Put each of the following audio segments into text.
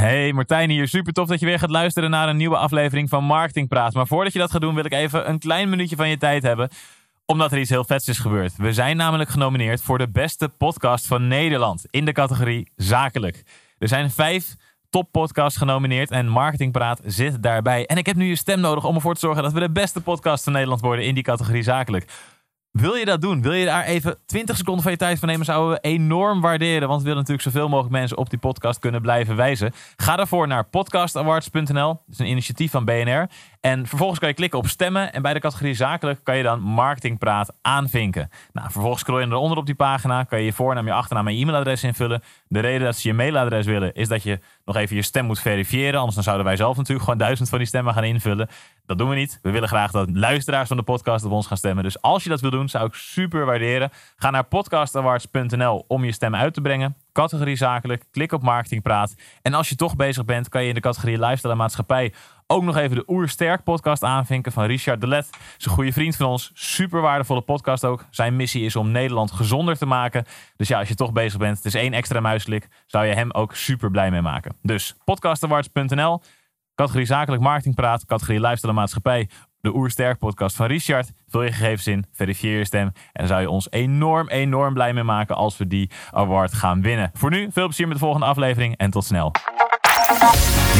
Hey, Martijn hier. Super tof dat je weer gaat luisteren naar een nieuwe aflevering van Marketing Praat. Maar voordat je dat gaat doen, wil ik even een klein minuutje van je tijd hebben. Omdat er iets heel vets is gebeurd. We zijn namelijk genomineerd voor de beste podcast van Nederland in de categorie zakelijk. Er zijn vijf toppodcasts genomineerd en Marketing Praat zit daarbij. En ik heb nu je stem nodig om ervoor te zorgen dat we de beste podcast van Nederland worden in die categorie zakelijk. Wil je dat doen? Wil je daar even 20 seconden van je tijd van nemen? Zouden we enorm waarderen. Want we willen natuurlijk zoveel mogelijk mensen op die podcast kunnen blijven wijzen. Ga daarvoor naar podcastawards.nl. Dat is een initiatief van BNR. En vervolgens kan je klikken op stemmen. En bij de categorie zakelijk kan je dan marketingpraat aanvinken. Nou, vervolgens scroll je eronder op die pagina. Kan je je voornaam, je achternaam en je e-mailadres invullen. De reden dat ze je mailadres willen is dat je nog even je stem moet verifiëren. Anders dan zouden wij zelf natuurlijk gewoon duizend van die stemmen gaan invullen. Dat doen we niet. We willen graag dat luisteraars van de podcast op ons gaan stemmen. Dus als je dat wil doen, zou ik super waarderen. Ga naar podcastawards.nl om je stem uit te brengen. Categorie zakelijk, klik op marketingpraat. En als je toch bezig bent, kan je in de categorie lifestyle en maatschappij ook nog even de Oersterk podcast aanvinken van Richard de Let. Is een goede vriend van ons. Super waardevolle podcast ook. Zijn missie is om Nederland gezonder te maken. Dus ja, als je toch bezig bent, het is één extra muisklik, zou je hem ook super blij mee maken. Dus podcastawards.nl, categorie zakelijk marketingpraat, categorie lifestyle en maatschappij. De Oersterk podcast van Richard. Vul je gegevens in, verifieer je stem. En zou je ons enorm, enorm blij mee maken als we die award gaan winnen. Voor nu, veel plezier met de volgende aflevering en tot snel.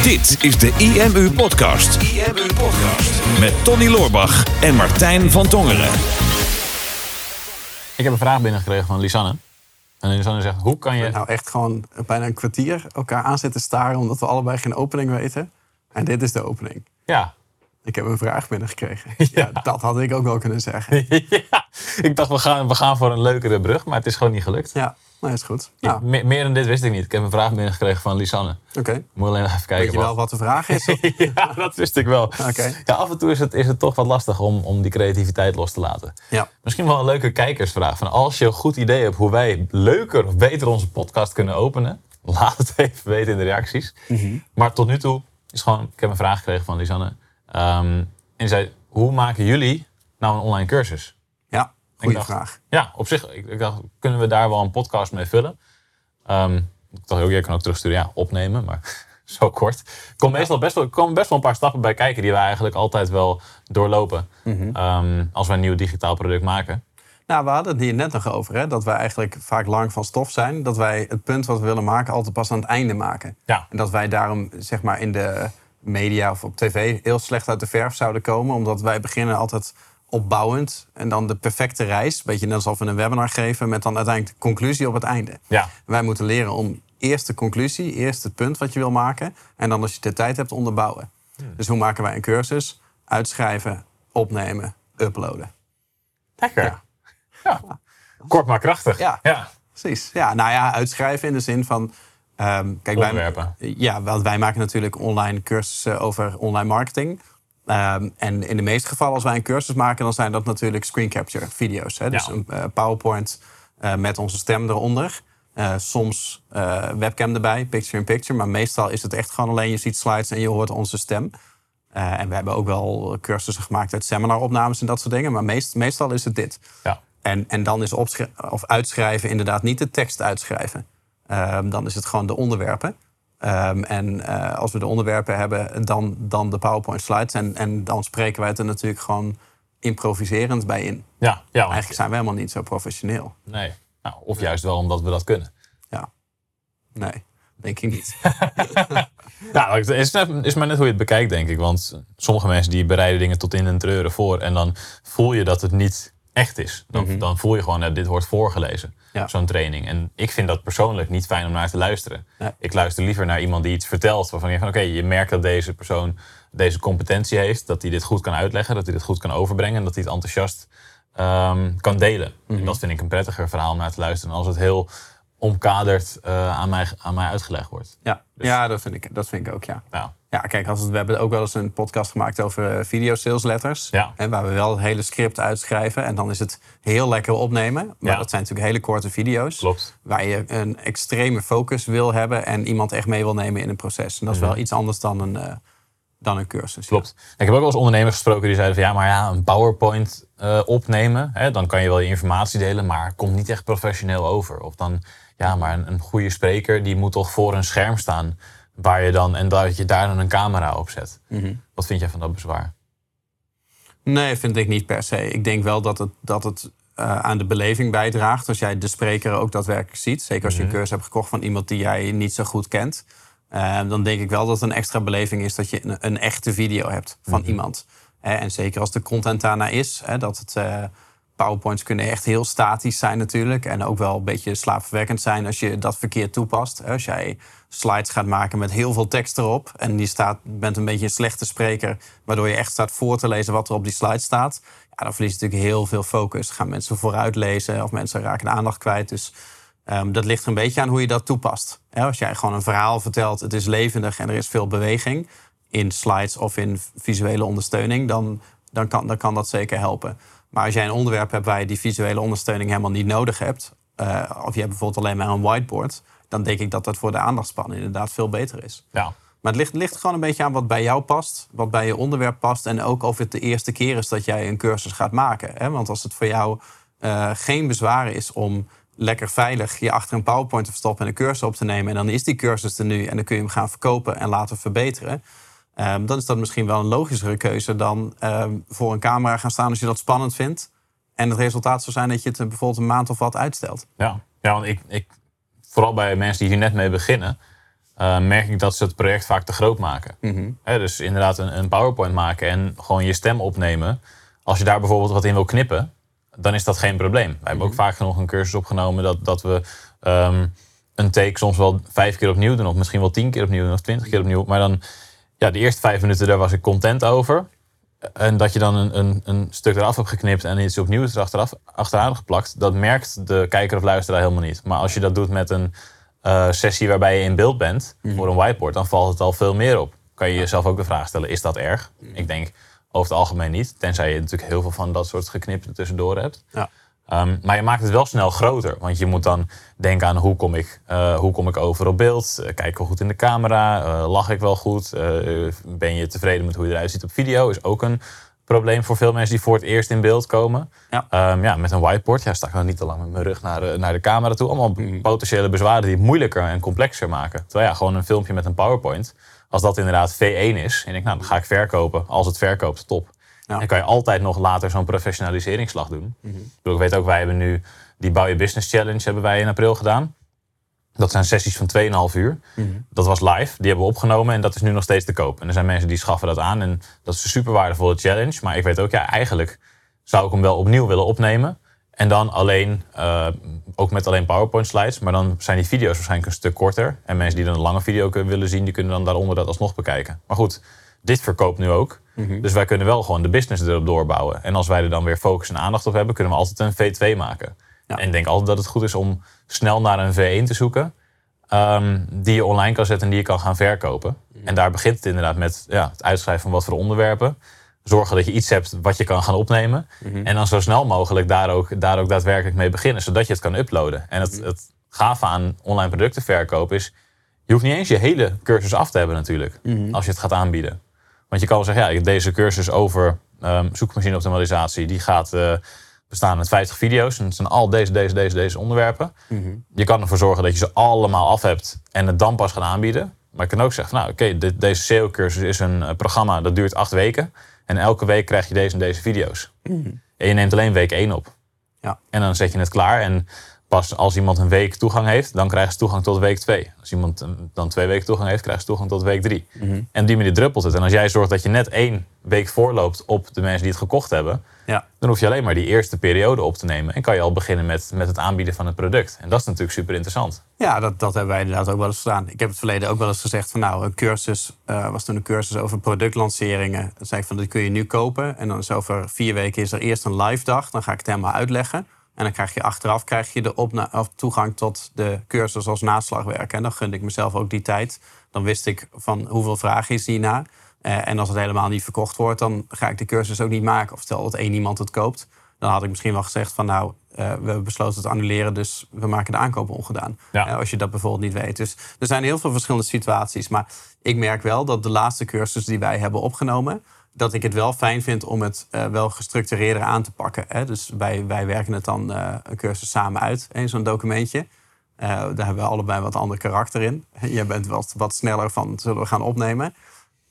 Dit is de IMU Podcast. IMU Podcast. Met Tony Loorbach en Martijn van Tongeren. Ik heb een vraag binnengekregen van Lisanne. En Lisanne zegt, hoe kan je... Nou, echt gewoon bijna een kwartier elkaar aan zitten staren... omdat we allebei geen opening weten. En dit is de opening. Ja. Ik heb een vraag binnengekregen. Ja, dat had ik ook wel kunnen zeggen. ja, ik dacht, we gaan, we gaan voor een leukere brug, maar het is gewoon niet gelukt. Ja, nou is goed. Ja, Nou, meer, dan dit wist ik niet. Ik heb een vraag binnengekregen van Lisanne. oké. Moet alleen even kijken Weet je wel wat. de vraag is? ja, dat wist ik wel. Oké. Ja, af en toe is het, is het toch wat lastig om, om die creativiteit los te laten. Ja. Misschien wel een leuke kijkersvraag. Van als je een goed idee hebt hoe wij leuker of beter onze podcast kunnen openen, laat het even weten in de reacties. Mhm. Maar tot nu toe is gewoon, ik heb een vraag gekregen van Lisanne. Ehm, en die zei, hoe maken jullie nou een online cursus? Dacht- vraag. Ja, op zich, ik, ik dacht, kunnen we daar wel een podcast mee vullen? Ehm, ik dacht ook, jij kan ook terugsturen, ja, opnemen, maar zo kort. Er komen meestal best wel, komen best wel een paar stappen bij kijken die we eigenlijk altijd wel doorlopen. Mhm. Ehm, als we een nieuw digitaal product maken. Nou, we hadden het hier net nog over, hè, dat wij eigenlijk vaak lang van stof zijn. Dat wij het punt wat we willen maken altijd pas aan het einde maken. Ja. En dat wij daarom zeg maar in de media of op tv heel slecht uit de verf zouden komen. Omdat wij beginnen altijd opbouwend en dan de perfecte reis. Beetje net alsof we een webinar geven met dan uiteindelijk de conclusie op het einde. Ja, Wij moeten leren om eerst de conclusie, eerst het punt wat je wil maken. En dan als je de tijd hebt onderbouwen. Dus hoe maken wij een cursus? Uitschrijven, opnemen, uploaden. lekker. Ja. Ja. Kort maar krachtig. Ja. ja. Precies. Ja, nou ja, uitschrijven in de zin van. ehm, kijk, wij, Onderwerpen. ja, want wij maken natuurlijk online cursussen over online marketing. Ehm, en in de meeste gevallen, als wij een cursus maken, dan zijn dat natuurlijk screen capture video's. Hè? Dus Ja. een eh, PowerPoint eh, met onze stem eronder. Eh, soms webcam erbij, picture in picture. Maar meestal is het echt gewoon alleen je ziet slides en je hoort onze stem. En we hebben ook wel cursussen gemaakt uit seminaropnames en dat soort dingen. Maar meest, meestal is het dit. ja. En, en dan is of uitschrijven inderdaad niet de tekst uitschrijven. Ehm, dan is het gewoon de onderwerpen. Ehm, en eh, als we de onderwerpen hebben, dan, dan de PowerPoint slides. En, en dan spreken wij het er natuurlijk gewoon improviserend bij in. Ja, ja want- Eigenlijk zijn we helemaal niet zo professioneel. nee. Nou, of juist wel omdat we dat kunnen. Ja. Nee, denk ik niet. Nou, het is maar net hoe je het bekijkt, denk ik. Want sommige mensen die bereiden dingen tot in een treuren voor. En dan voel je dat het niet echt is. Dan, dan voel je gewoon dat dit wordt voorgelezen. Mhm. Ja. Zo'n training. En ik vind dat persoonlijk niet fijn om naar te luisteren. Ik luister liever naar iemand die iets vertelt. Waarvan je van oké, je merkt dat deze persoon deze competentie heeft. Dat hij dit goed kan uitleggen. Dat hij dit goed kan overbrengen. En dat hij het enthousiast ehm, kan delen. Mhm. En dat vind ik een prettiger verhaal om naar te luisteren. Als het heel omkaderd eh, aan, mij, aan mij uitgelegd wordt. Ja, ja dat, vind ik, dat vind ik ook, ja. Nou, Ja, kijk, als het, we hebben ook wel eens een podcast gemaakt over video sales letters. Ja. En waar we wel het hele script uitschrijven. En dan is het heel lekker opnemen. Maar Ja. dat zijn natuurlijk hele korte video's. klopt. Waar je een extreme focus wil hebben. En iemand echt mee wil nemen in een proces. En dat is wel iets anders dan een, eh, dan een cursus. Mhm. Klopt. Ik heb ook wel eens ondernemers gesproken die zeiden van ja, maar ja, een PowerPoint eh, opnemen, hè, dan kan je wel je informatie delen, maar komt niet echt professioneel over. Of dan, ja, maar een, een goede spreker die moet toch voor een scherm staan. Waar je dan, en dat je daar dan een camera op zet. Mhm. Wat vind jij van dat bezwaar? Nee, vind ik niet per se. Ik denk wel dat het, dat het eh, aan de beleving bijdraagt. Als jij de spreker ook daadwerkelijk ziet. Zeker als je een Mhm. cursus hebt gekocht van iemand die jij niet zo goed kent. Eh, dan denk ik wel dat het een extra beleving is dat je een, een echte video hebt van Mhm. iemand. Hè, en zeker als de content daarna is. Hè, dat het, eh, PowerPoints kunnen echt heel statisch zijn natuurlijk. En ook wel een beetje slaapverwekkend zijn als je dat verkeerd toepast. Als jij slides gaat maken met heel veel tekst erop. En die staat, bent een beetje een slechte spreker. Waardoor je echt staat voor te lezen wat er op die slide staat. Ja, dan verlies je natuurlijk heel veel focus. Gaan mensen vooruit lezen of mensen raken de aandacht kwijt. Dus ehm, dat ligt er een beetje aan hoe je dat toepast. Als jij gewoon een verhaal vertelt, het is levendig en er is veel beweging. In slides of in visuele ondersteuning, dan, dan, kan, dan kan dat zeker helpen. Maar als jij een onderwerp hebt waar je die visuele ondersteuning helemaal niet nodig hebt. eh, of je hebt bijvoorbeeld alleen maar een whiteboard. Dan denk ik dat dat voor de aandachtspannen inderdaad veel beter is. Ja. Maar het ligt, ligt gewoon een beetje aan wat bij jou past, wat bij je onderwerp past. En ook of het de eerste keer is dat jij een cursus gaat maken. Hè? Want als het voor jou eh, geen bezwaar is om lekker veilig je achter een PowerPoint te verstoppen en een cursus op te nemen. En dan is die cursus er nu en dan kun je hem gaan verkopen en laten verbeteren. Ehm, dan is dat misschien wel een logischere keuze dan ehm, voor een camera gaan staan als je dat spannend vindt. En het resultaat zou zijn dat je het eh, bijvoorbeeld een maand of wat uitstelt. Ja, ja want ik, ik, vooral bij mensen die hier net mee beginnen, eh, merk ik dat ze het project vaak te groot maken. Hè, dus inderdaad een, een PowerPoint maken en gewoon je stem opnemen. Als je daar bijvoorbeeld wat in wil knippen, dan is dat geen probleem. Wij hebben ook vaak genoeg een cursus opgenomen dat, dat we ehm, een take soms wel vijf keer opnieuw doen, of misschien wel tien keer opnieuw doen, of twintig keer opnieuw. Maar dan, ja, de eerste vijf minuten, daar was ik content over. En dat je dan een, een, een stuk eraf hebt geknipt en iets opnieuw is er achteraf, achteraan geplakt, dat merkt de kijker of luisteraar helemaal niet. Maar als je dat doet met een eh, sessie waarbij je in beeld bent voor een whiteboard, dan valt het al veel meer op. Kan je jezelf ook de vraag stellen: is dat erg? Ik denk over het algemeen niet, tenzij je natuurlijk heel veel van dat soort geknipte tussendoor hebt. Ja. Ehm, maar je maakt het wel snel groter. Want je moet dan denken aan hoe kom ik, eh, hoe kom ik over op beeld? Uh, kijk ik wel goed in de camera? Uh, lach ik wel goed? Ben je tevreden met hoe je eruit ziet op video? Is ook een probleem voor veel mensen die voor het eerst in beeld komen. Ja. Um, ja, met een whiteboard ja, sta ik dan niet te lang met mijn rug naar de, naar de camera toe. Allemaal Mhm. potentiële bezwaren die het moeilijker en complexer maken. Terwijl ja, gewoon een filmpje met een PowerPoint. Als dat inderdaad V1 is, en ik, nou, dan ga ik verkopen. Als het verkoopt, top. Ja. Dan kan je altijd nog later zo'n professionaliseringsslag doen. Mhm. Ik, bedoel, ik weet ook, wij hebben nu die Bouw je Business Challenge hebben wij in april gedaan. Dat zijn sessies van 2,5 uur. Mhm. Dat was live. Die hebben we opgenomen en dat is nu nog steeds te koop. En er zijn mensen die schaffen dat aan. En dat is een super waardevolle challenge. Maar ik weet ook, ja, eigenlijk zou ik hem wel opnieuw willen opnemen. En dan alleen, uh, ook met alleen PowerPoint slides. Maar dan zijn die video's waarschijnlijk een stuk korter. En mensen die dan een lange video willen zien, die kunnen dan daaronder dat alsnog bekijken. Maar goed, dit verkoopt nu ook. Mhm. Dus wij kunnen wel gewoon de business erop doorbouwen. En als wij er dan weer focus en aandacht op hebben, kunnen we altijd een V2 maken. Ja. En ik denk altijd dat het goed is om snel naar een V1 te zoeken. Um, die je online kan zetten en die je kan gaan verkopen. En daar begint het inderdaad met ja, het uitschrijven van wat voor onderwerpen. Zorgen dat je iets hebt wat je kan gaan opnemen. En dan zo snel mogelijk daar ook, daar ook daadwerkelijk mee beginnen. Zodat je het kan uploaden. En het, het gave aan online producten verkopen is... je hoeft niet eens je hele cursus af te hebben natuurlijk. Als je het gaat aanbieden. Want je kan wel zeggen, ja, deze cursus over um, zoekmachine optimalisatie... die gaat uh, bestaan uit 50 video's. En het zijn al deze, deze, deze, deze onderwerpen. Mm-hmm. Je kan ervoor zorgen dat je ze allemaal af hebt en het dan pas gaan aanbieden. Maar je kan ook zeggen, nou oké, okay, deze SEO-cursus is een uh, programma dat duurt acht weken. En elke week krijg je deze en deze video's. Mm-hmm. En je neemt alleen week één op. Ja. En dan zet je het klaar. En pas als iemand een week toegang heeft, dan krijgt ze toegang tot week twee. Als iemand dan twee weken toegang heeft, krijgt ze toegang tot week drie. Mm-hmm. En op die manier druppelt het. En als jij zorgt dat je net één week voorloopt op de mensen die het gekocht hebben, ja. dan hoef je alleen maar die eerste periode op te nemen. En kan je al beginnen met, met het aanbieden van het product. En dat is natuurlijk super interessant. Ja, dat, dat hebben wij inderdaad ook wel eens gedaan. Ik heb het verleden ook wel eens gezegd van nou, een cursus uh, was toen een cursus over productlanceringen. Dan zei ik van dat kun je nu kopen. En dan is over vier weken is er eerst een live dag. Dan ga ik het helemaal uitleggen. En dan krijg je achteraf krijg je de toegang tot de cursus als naslagwerk. En dan gunde ik mezelf ook die tijd. Dan wist ik van hoeveel vragen is hierna. Uh, en als het helemaal niet verkocht wordt, dan ga ik de cursus ook niet maken. Of stel dat één iemand het koopt, dan had ik misschien wel gezegd van nou, uh, we hebben besloten het annuleren, dus we maken de aankoop ongedaan. Ja. Uh, als je dat bijvoorbeeld niet weet. Dus er zijn heel veel verschillende situaties. Maar ik merk wel dat de laatste cursus die wij hebben opgenomen, dat ik het wel fijn vind om het uh, wel gestructureerder aan te pakken. Hè? Dus wij, wij werken het dan uh, een cursus samen uit in zo'n documentje. Eh, daar hebben we allebei wat ander karakter in. Jij bent wat, wat sneller van zullen we gaan opnemen.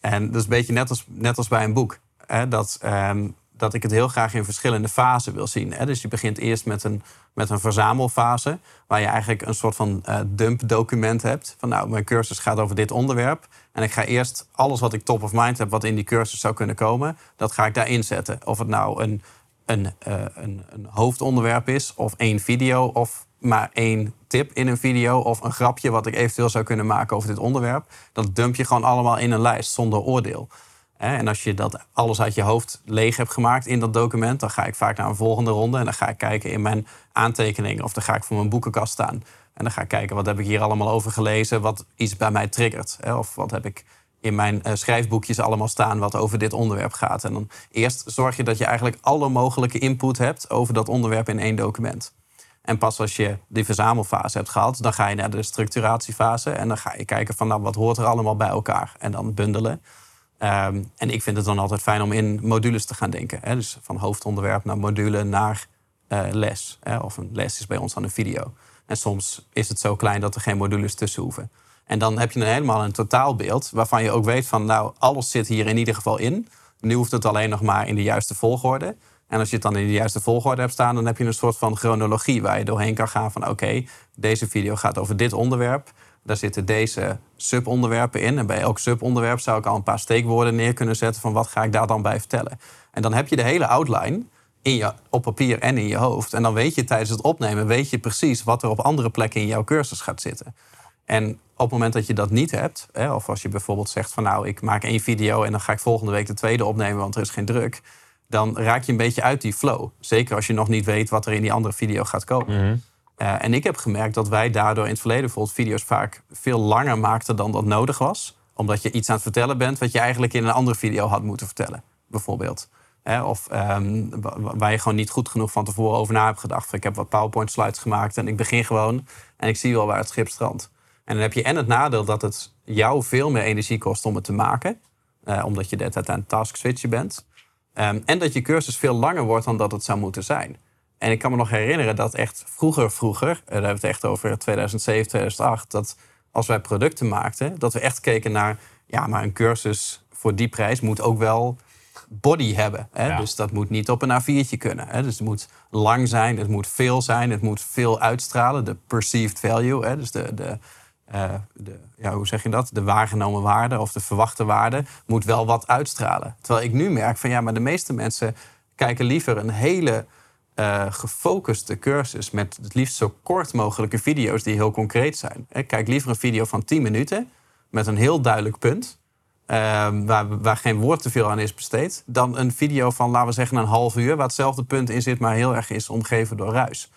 En dat is een beetje net als, net als bij een boek. Hè? Dat, ehm, dat ik het heel graag in verschillende fasen wil zien. Hè? Dus je begint eerst met een, met een verzamelfase, waar je eigenlijk een soort van uh, dump-document hebt. Van nou, mijn cursus gaat over dit onderwerp. En ik ga eerst alles wat ik top of mind heb, wat in die cursus zou kunnen komen, dat ga ik daarin zetten. Of het nou een, een, uh, een, een hoofdonderwerp is, of één video, of maar één tip in een video of een grapje wat ik eventueel zou kunnen maken over dit onderwerp. Dat dump je gewoon allemaal in een lijst zonder oordeel. En als je dat alles uit je hoofd leeg hebt gemaakt in dat document, dan ga ik vaak naar een volgende ronde en dan ga ik kijken in mijn aantekeningen of dan ga ik voor mijn boekenkast staan. En dan ga ik kijken wat heb ik hier allemaal over gelezen, wat iets bij mij triggert. Of wat heb ik in mijn uh, schrijfboekjes allemaal staan wat over dit onderwerp gaat. En dan eerst zorg je dat je eigenlijk alle mogelijke input hebt over dat onderwerp in één document. En pas als je die verzamelfase hebt gehad, dan ga je naar de structuratiefase. En dan ga je kijken van nou, wat hoort er allemaal bij elkaar. En dan bundelen. Ehm, en ik vind het dan altijd fijn om in modules te gaan denken. Hè? Dus van hoofdonderwerp naar module naar uh, les. Hè? Of een les is bij ons dan een video. En soms is het zo klein dat er geen modules tussen hoeven. En dan heb je dan helemaal een totaalbeeld waarvan je ook weet van nou, alles zit hier in ieder geval in. Nu hoeft het alleen nog maar in de juiste volgorde. En als je het dan in de juiste volgorde hebt staan, dan heb je een soort van chronologie waar je doorheen kan gaan van oké, deze video gaat over dit onderwerp. Daar zitten deze subonderwerpen in. En bij elk subonderwerp zou ik al een paar steekwoorden neer kunnen zetten van wat ga ik daar dan bij vertellen. En dan heb je de hele outline in je, op papier en in je hoofd. En dan weet je tijdens het opnemen weet je precies wat er op andere plekken in jouw cursus gaat zitten. En op het moment dat je dat niet hebt, hè, of als je bijvoorbeeld zegt van nou ik maak één video en dan ga ik volgende week de tweede opnemen, want er is geen druk dan raak je een beetje uit die flow. Zeker als je nog niet weet wat er in die andere video gaat komen. Mhm. Eh, en ik heb gemerkt dat wij daardoor in het verleden bijvoorbeeld video's vaak veel langer maakten dan dat nodig was. Omdat je iets aan het vertellen bent wat je eigenlijk in een andere video had moeten vertellen, bijvoorbeeld. of um, waar je gewoon niet goed genoeg van tevoren over na hebt gedacht. Ik heb wat PowerPoint slides gemaakt en ik begin gewoon en ik zie wel waar het schip strandt. En dan heb je en het nadeel dat het jou veel meer energie kost om het te maken. Uh, omdat je de aan task switchen bent. Ehm, en dat je cursus veel langer wordt dan dat het zou moeten zijn. En ik kan me nog herinneren dat echt vroeger, vroeger, daar hebben we het echt over 2007, 2008, dat als wij producten maakten, dat we echt keken naar, ja, maar een cursus voor die prijs moet ook wel body hebben. Hè? Dus dat moet niet op een A4'tje kunnen. Hè? Dus het moet lang zijn, het moet veel zijn, het moet veel uitstralen, de perceived value, hè? dus de, de, uh, de, ja, hoe zeg je dat? De waargenomen waarde of de verwachte waarde moet wel wat uitstralen. Terwijl ik nu merk van ja, maar de meeste mensen kijken liever een hele uh, gefocuste cursus met het liefst zo kort mogelijke video's die heel concreet zijn. Ik kijk liever een video van 10 minuten met een heel duidelijk punt. Uh, waar, waar geen woord te veel aan is besteed. Dan een video van, laten we zeggen, een half uur. Waar hetzelfde punt in zit, maar heel erg is omgeven door ruis.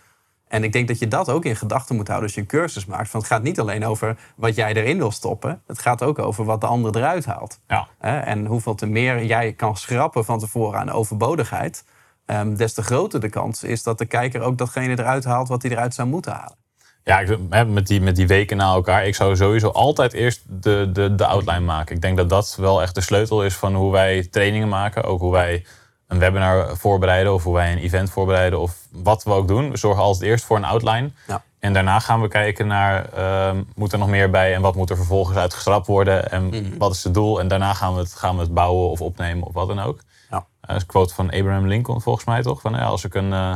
En ik denk dat je dat ook in gedachten moet houden als je een cursus maakt. Want het gaat niet alleen over wat jij erin wil stoppen. Het gaat ook over wat de ander eruit haalt. Ja. En hoeveel te meer jij kan schrappen van tevoren aan overbodigheid. Um, des te groter de kans is dat de kijker ook datgene eruit haalt wat hij eruit zou moeten halen. Ja, met die, met die weken na elkaar. Ik zou sowieso altijd eerst de, de, de outline maken. Ik denk dat dat wel echt de sleutel is van hoe wij trainingen maken. Ook hoe wij een webinar voorbereiden of hoe wij een event voorbereiden of wat we ook doen. We zorgen als eerst voor een outline. Ja. En daarna gaan we kijken naar, uh, moet er nog meer bij en wat moet er vervolgens uitgestrapt worden en mhm. wat is het doel. En daarna gaan we, het, gaan we het bouwen of opnemen of wat dan ook. Ja. Uh, dat is een quote van Abraham Lincoln volgens mij toch? Van, ja, als ik een, uh,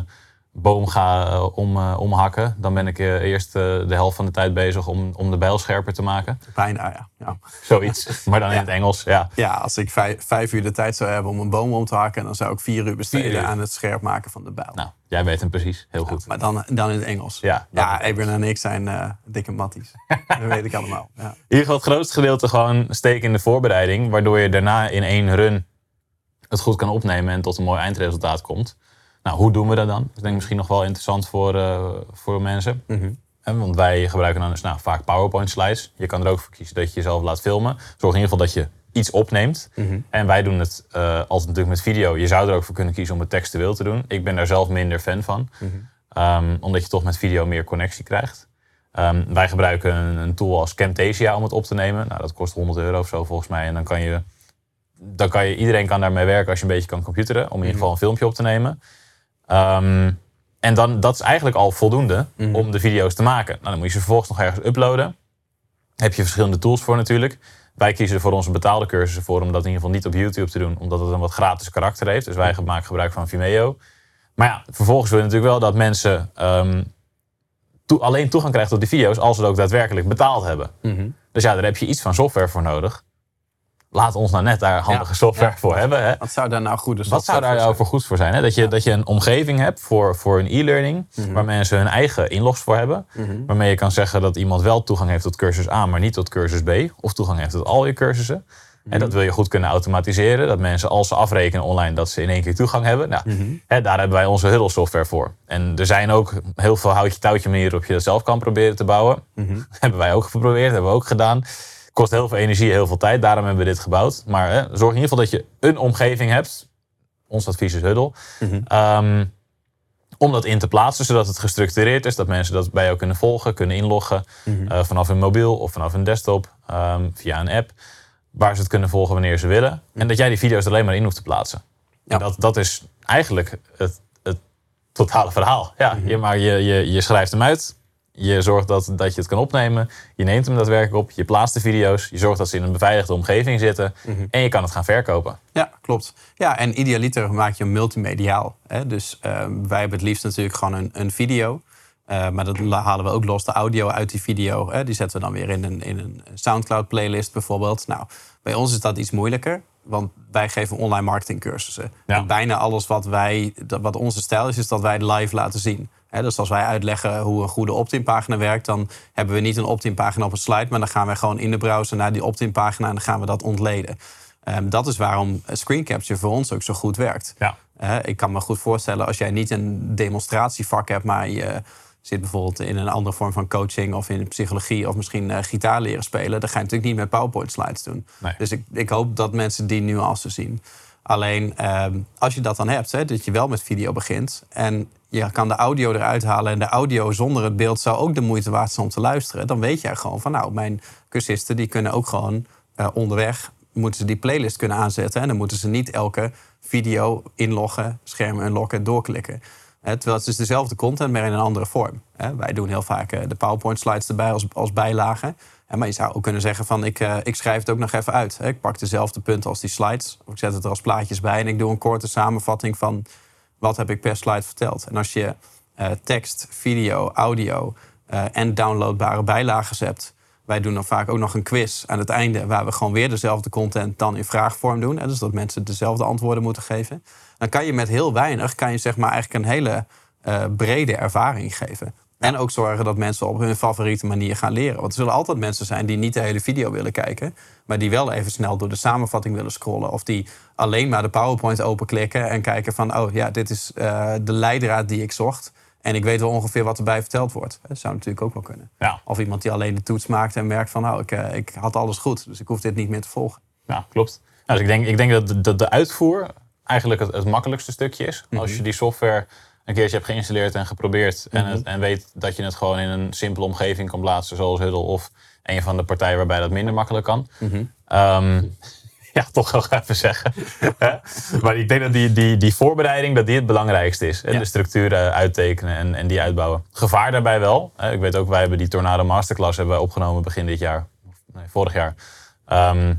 boom ga eh, om, uh, omhakken, dan ben ik eerst de helft van de tijd bezig om, om de bijl scherper te maken. Bijna, ja. ja. Zoiets, maar dan in het Engels, ja. Ja, als ik vijf, vijf, uur de tijd zou hebben om een boom om te hakken, dan zou ik vier uur besteden aan het scherp maken van de bijl. Nou, jij weet hem precies, heel goed. Maar dan, dan in het Engels. Ja, ja Abraham en ik zijn dikke matties. dat weet ik allemaal. Ja. In ieder geval het grootste gedeelte gewoon steken in de voorbereiding, waardoor je daarna in één run het goed kan opnemen en tot een mooi eindresultaat komt. Nou, hoe doen we dat dan? Dat is denk ik misschien nog wel interessant voor, uh, voor mensen. Mm Want wij gebruiken dan dus, nou, vaak PowerPoint slides. Je kan er ook voor kiezen dat je jezelf laat filmen. Zorg in ieder geval dat je iets opneemt. Mhm. En wij doen het uh, altijd natuurlijk met video. Je zou er ook voor kunnen kiezen om het textueel te doen. Ik ben daar zelf minder fan van. um, omdat je toch met video meer connectie krijgt. Um, wij gebruiken een, een, tool als Camtasia om het op te nemen. Nou, dat kost 100 euro of zo volgens mij. En dan kan je, dan kan je iedereen kan daarmee werken als je een beetje kan computeren. Om in ieder mhm. geval een filmpje op te nemen. Um, En dan, dat is eigenlijk al voldoende om de video's te maken. Nou, dan moet je ze vervolgens nog ergens uploaden. Daar heb je verschillende tools voor natuurlijk. Wij kiezen er voor onze betaalde cursussen voor om dat in ieder geval niet op YouTube te doen. Omdat het een wat gratis karakter heeft. Dus wij maken gebruik van Vimeo. Maar ja, vervolgens wil je natuurlijk wel dat mensen ehm, alleen toegang krijgen tot die video's als ze het ook daadwerkelijk betaald hebben. Dus ja, daar heb je iets van software voor nodig. Laat ons nou net daar handige Ja, software ja. voor hebben. Hè? Wat zou daar nou goed Wat zou daar nou voor goeds voor zijn? Hè? Dat, je, dat je een omgeving hebt voor, voor een e-learning, waar mensen hun eigen inlogs voor hebben. Waarmee je kan zeggen dat iemand wel toegang heeft tot cursus A, maar niet tot cursus B. Of toegang heeft tot al je cursussen. En dat wil je goed kunnen automatiseren. Dat mensen als ze afrekenen online, dat ze in één keer toegang hebben. Nou, hè, daar hebben wij onze Huddle software voor. En er zijn ook heel veel houtje-touwtje manieren waarop je dat zelf kan proberen te bouwen. hebben wij ook geprobeerd, hebben we ook gedaan. Kost heel veel energie, heel veel tijd. Daarom hebben we dit gebouwd. Maar hè, zorg in ieder geval dat je een omgeving hebt. Ons advies is Huddle. Ehm, om dat in te plaatsen, zodat het gestructureerd is. Dat mensen dat bij jou kunnen volgen, kunnen inloggen. eh, vanaf hun mobiel of vanaf hun desktop. ehm, via een app. Waar ze het kunnen volgen wanneer ze willen. En dat jij die video's er alleen maar in hoeft te plaatsen. Ja. En dat, dat is eigenlijk het, het totale verhaal. Ja, je, maar je, je, je schrijft hem uit. Je zorgt dat, dat je het kan opnemen. Je neemt hem daadwerkelijk op. Je plaatst de video's. Je zorgt dat ze in een beveiligde omgeving zitten. En je kan het gaan verkopen. Ja, klopt. Ja, en idealiter maak je hem multimediaal. Hè? Dus eh, wij hebben het liefst natuurlijk gewoon een, een video. Eh, maar dat halen we ook los, de audio uit die video. Hè? Die zetten we dan weer in een, in een Soundcloud-playlist bijvoorbeeld. Nou, bij ons is dat iets moeilijker. Want wij geven online marketingcursussen. Ja. En bijna alles wat, wij, wat onze stijl is, is dat wij live laten zien. Dus als wij uitleggen hoe een goede opt-in pagina werkt... dan hebben we niet een opt-in pagina op een slide... maar dan gaan wij gewoon in de browser naar die opt-in pagina... en dan gaan we dat ontleden. Ehm, dat is waarom screen capture voor ons ook zo goed werkt. Ja. Ik kan me goed voorstellen als jij niet een demonstratievak hebt, maar je zit bijvoorbeeld in een andere vorm van coaching of in psychologie of misschien eh, gitaar leren spelen, dan ga je natuurlijk niet met PowerPoint slides doen. Nee. Dus ik, ik hoop dat mensen die nuance zien. Alleen ehm, als je dat dan hebt, hè, dat je wel met video begint en je kan de audio eruit halen en de audio zonder het beeld zou ook de moeite waard zijn om te luisteren, dan weet jij gewoon van nou, mijn cursisten die kunnen ook gewoon eh, onderweg moeten ze die playlist kunnen aanzetten. En dan moeten ze niet elke video inloggen, scherm unlocken, doorklikken. Terwijl het is dezelfde content, maar in een andere vorm. Wij doen heel vaak eh, de PowerPoint slides erbij als, als bijlage. Maar je zou ook kunnen zeggen van ik, eh, ik schrijf het ook nog even uit. Ik pak dezelfde punten als die slides. Of ik zet het er als plaatjes bij en ik doe een korte samenvatting van wat heb ik per slide verteld. En als je eh, tekst, video, audio eh, en downloadbare bijlagen hebt. Wij doen dan vaak ook nog een quiz aan het einde... waar we gewoon weer dezelfde content dan in vraagvorm doen. Hè, dus dat mensen dezelfde antwoorden moeten geven. Dan kan je met heel weinig kan je zeg maar eigenlijk een hele eh, brede ervaring geven. En ook zorgen dat mensen op hun favoriete manier gaan leren. Want er zullen altijd mensen zijn die niet de hele video willen kijken... maar die wel even snel door de samenvatting willen scrollen... of die alleen maar de PowerPoint openklikken en kijken van... oh ja, dit is eh, de leidraad die ik zocht... En ik weet wel ongeveer wat erbij verteld wordt. Dat zou natuurlijk ook wel kunnen. Ja. Of iemand die alleen de toets maakt en merkt van... nou, ik, eh, ik had alles goed, dus ik hoef dit niet meer te volgen. Ja, klopt. Nou, dus ik denk, ik denk dat de, de, de uitvoer eigenlijk het, het makkelijkste stukje is. Als je die software een keertje hebt geïnstalleerd en geprobeerd... en, het, en weet dat je het gewoon in een simpele omgeving kan plaatsen... zoals Huddle of een van de partijen waarbij dat minder makkelijk kan. Ehm, ja, toch nog even zeggen. Maar ik denk dat die, die, die voorbereiding dat die het belangrijkste is. En Ja. de structuren uittekenen en, en die uitbouwen. Gevaar daarbij wel. Ik weet ook, wij hebben die Tornado Masterclass hebben wij opgenomen begin dit jaar. Of, Nee, vorig jaar. Ehm,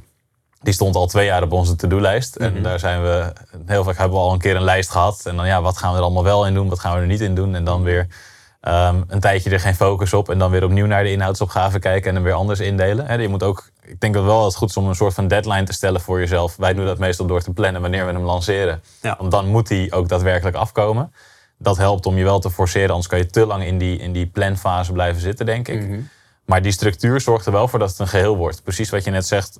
die stond al twee jaar op onze to-do-lijst. En daar zijn we, heel vaak hebben we al een keer een lijst gehad. En dan ja, wat gaan we er allemaal wel in doen, wat gaan we er niet in doen. En dan weer ehm, een tijdje er geen focus op. En dan weer opnieuw naar de inhoudsopgave kijken en dan weer anders indelen. Hè, je moet ook, ik denk dat wel dat het goed is om een soort van deadline te stellen voor jezelf. Wij doen dat meestal door te plannen wanneer we hem lanceren. Ja. Want dan moet die ook daadwerkelijk afkomen. Dat helpt om je wel te forceren, anders kan je te lang in die, in die planfase blijven zitten, denk ik. Maar die structuur zorgt er wel voor dat het een geheel wordt. Precies wat je net zegt.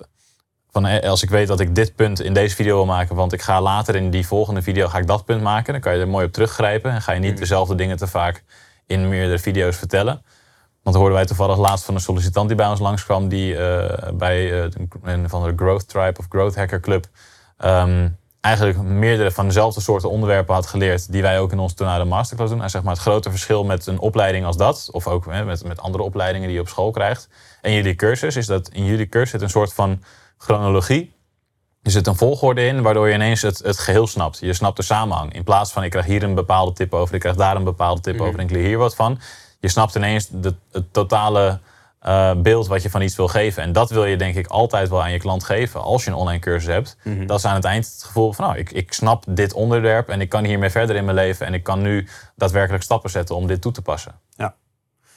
Van, eh, als ik weet dat ik dit punt in deze video wil maken, want ik ga later in die volgende video ga ik dat punt maken, dan kan je er mooi op teruggrijpen en ga je niet dezelfde dingen te vaak in meerdere video's vertellen. Want hoorden wij toevallig laatst van een sollicitant die bij ons langskwam, die eh, bij eh, een van de Growth Tribe of Growth Hacker Club ehm, eigenlijk meerdere van dezelfde soorten onderwerpen had geleerd, die wij ook in onze Tornado Masterclass doen. En zeg maar het grote verschil met een opleiding als dat, of ook hè, met, met andere opleidingen die je op school krijgt, en jullie cursus, is dat in jullie cursus zit een soort van chronologie er zit een volgorde in waardoor je ineens het, het geheel snapt. Je snapt de samenhang. In plaats van ik krijg hier een bepaalde tip over, ik krijg daar een bepaalde tip over en ik leer hier wat van. Je snapt ineens de, het totale eh, beeld wat je van iets wil geven. En dat wil je denk ik altijd wel aan je klant geven als je een online cursus hebt. Dat is aan het eind het gevoel van nou, ik, ik snap dit onderwerp en ik kan hiermee verder in mijn leven. En ik kan nu daadwerkelijk stappen zetten om dit toe te passen. Ja,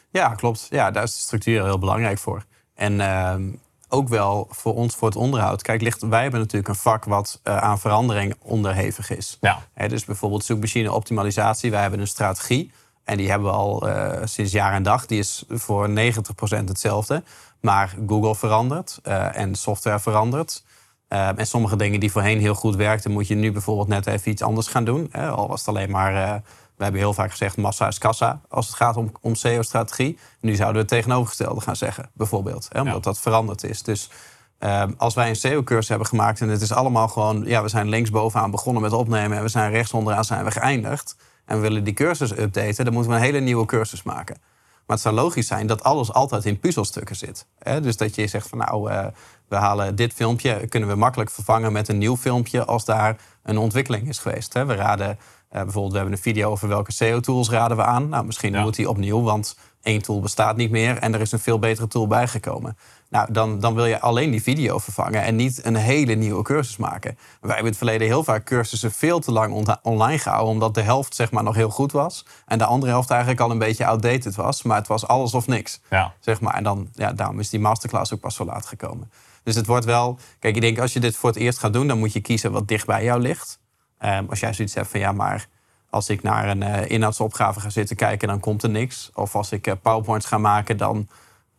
ja klopt. Ja, daar is de structuur heel belangrijk voor. En ehm, ook wel voor ons, voor het onderhoud. Kijk, ligt, wij hebben natuurlijk een vak wat eh, aan verandering onderhevig is. Ja. Dus bijvoorbeeld zoekmachine optimalisatie. Wij hebben een strategie. En die hebben we al eh, sinds jaar en dag. Die is voor 90% hetzelfde. Maar Google verandert eh, en software verandert. En sommige dingen die voorheen heel goed werkten, moet je nu bijvoorbeeld net even iets anders gaan doen. Hè? Al was het alleen maar, we hebben heel vaak gezegd, massa is kassa als het gaat om, om SEO-strategie. Nu zouden we het tegenovergestelde gaan zeggen, bijvoorbeeld. Hè? Omdat Ja. dat veranderd is. Dus eh, als wij een SEO-cursus hebben gemaakt en het is allemaal gewoon, ja, we zijn linksbovenaan begonnen met opnemen en we zijn rechts onderaan zijn we geëindigd. En we willen die cursus updaten, dan moeten we een hele nieuwe cursus maken. Maar het zou logisch zijn dat alles altijd in puzzelstukken zit. Hè? Dus dat je zegt van nou, eh, we halen dit filmpje, kunnen we makkelijk vervangen met een nieuw filmpje als daar een ontwikkeling is geweest. Hè? We raden bijvoorbeeld, we hebben een video over welke SEO-tools raden we aan. Nou, misschien Ja. moet die opnieuw, want één tool bestaat niet meer en er is een veel betere tool bijgekomen. Nou, dan, dan wil je alleen die video vervangen en niet een hele nieuwe cursus maken. Wij hebben in het verleden heel vaak cursussen veel te lang on- online gehouden, omdat de helft zeg maar nog heel goed was en de andere helft eigenlijk al een beetje outdated was. Maar het was alles of niks. Ja. Zeg maar. En dan, ja, daarom is die masterclass ook pas zo laat gekomen. Dus het wordt wel. Kijk, ik denk als je dit voor het eerst gaat doen, dan moet je kiezen wat dicht bij jou ligt. Ehm, als jij zoiets hebt van ja, maar als ik naar een eh, inhoudsopgave ga zitten kijken, dan komt er niks. Of als ik eh, PowerPoints ga maken, dan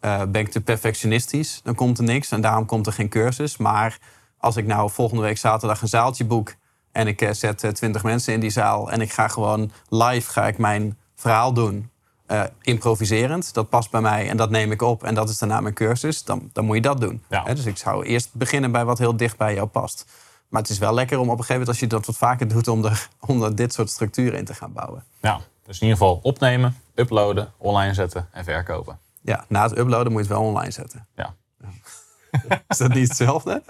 eh, ben ik te perfectionistisch. Dan komt er niks en daarom komt er geen cursus. Maar als ik nou volgende week zaterdag een zaaltje boek en ik zet twintig mensen in die zaal en ik ga gewoon live ga ik mijn verhaal doen. improviserend, dat past bij mij en dat neem ik op en dat is daarna mijn cursus, dan, dan moet je dat doen. Ja. Dus ik zou eerst beginnen bij wat heel dicht bij jou past. Maar het is wel lekker om op een gegeven moment, als je dat wat vaker doet, om er, om er dit soort structuren in te gaan bouwen. ja. Dus in ieder geval opnemen, uploaden, online zetten en verkopen. Ja, na het uploaden moet je het wel online zetten. Ja. Is dat niet hetzelfde?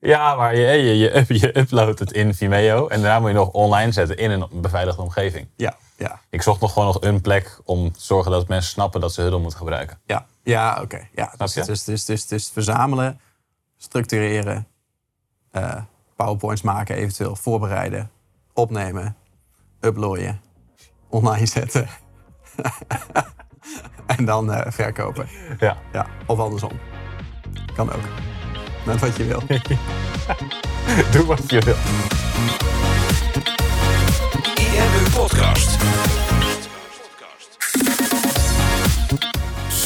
Ja, maar je, je, je, je uploadt het in Vimeo en daarna moet je nog online zetten in een beveiligde omgeving. Ja, ja, Ik zocht nog gewoon nog een plek om te zorgen dat mensen snappen dat ze Huddle moeten gebruiken. ja. Ja, oké. Ja, dus, dus, dus, dus, dus verzamelen, structureren, eh, powerpoints maken eventueel, voorbereiden, opnemen, uploaden, online zetten. en dan eh, verkopen. Ja. Ja, of andersom. Kan ook. Net wat je wil. Doe wat je wil. IMU Podcast.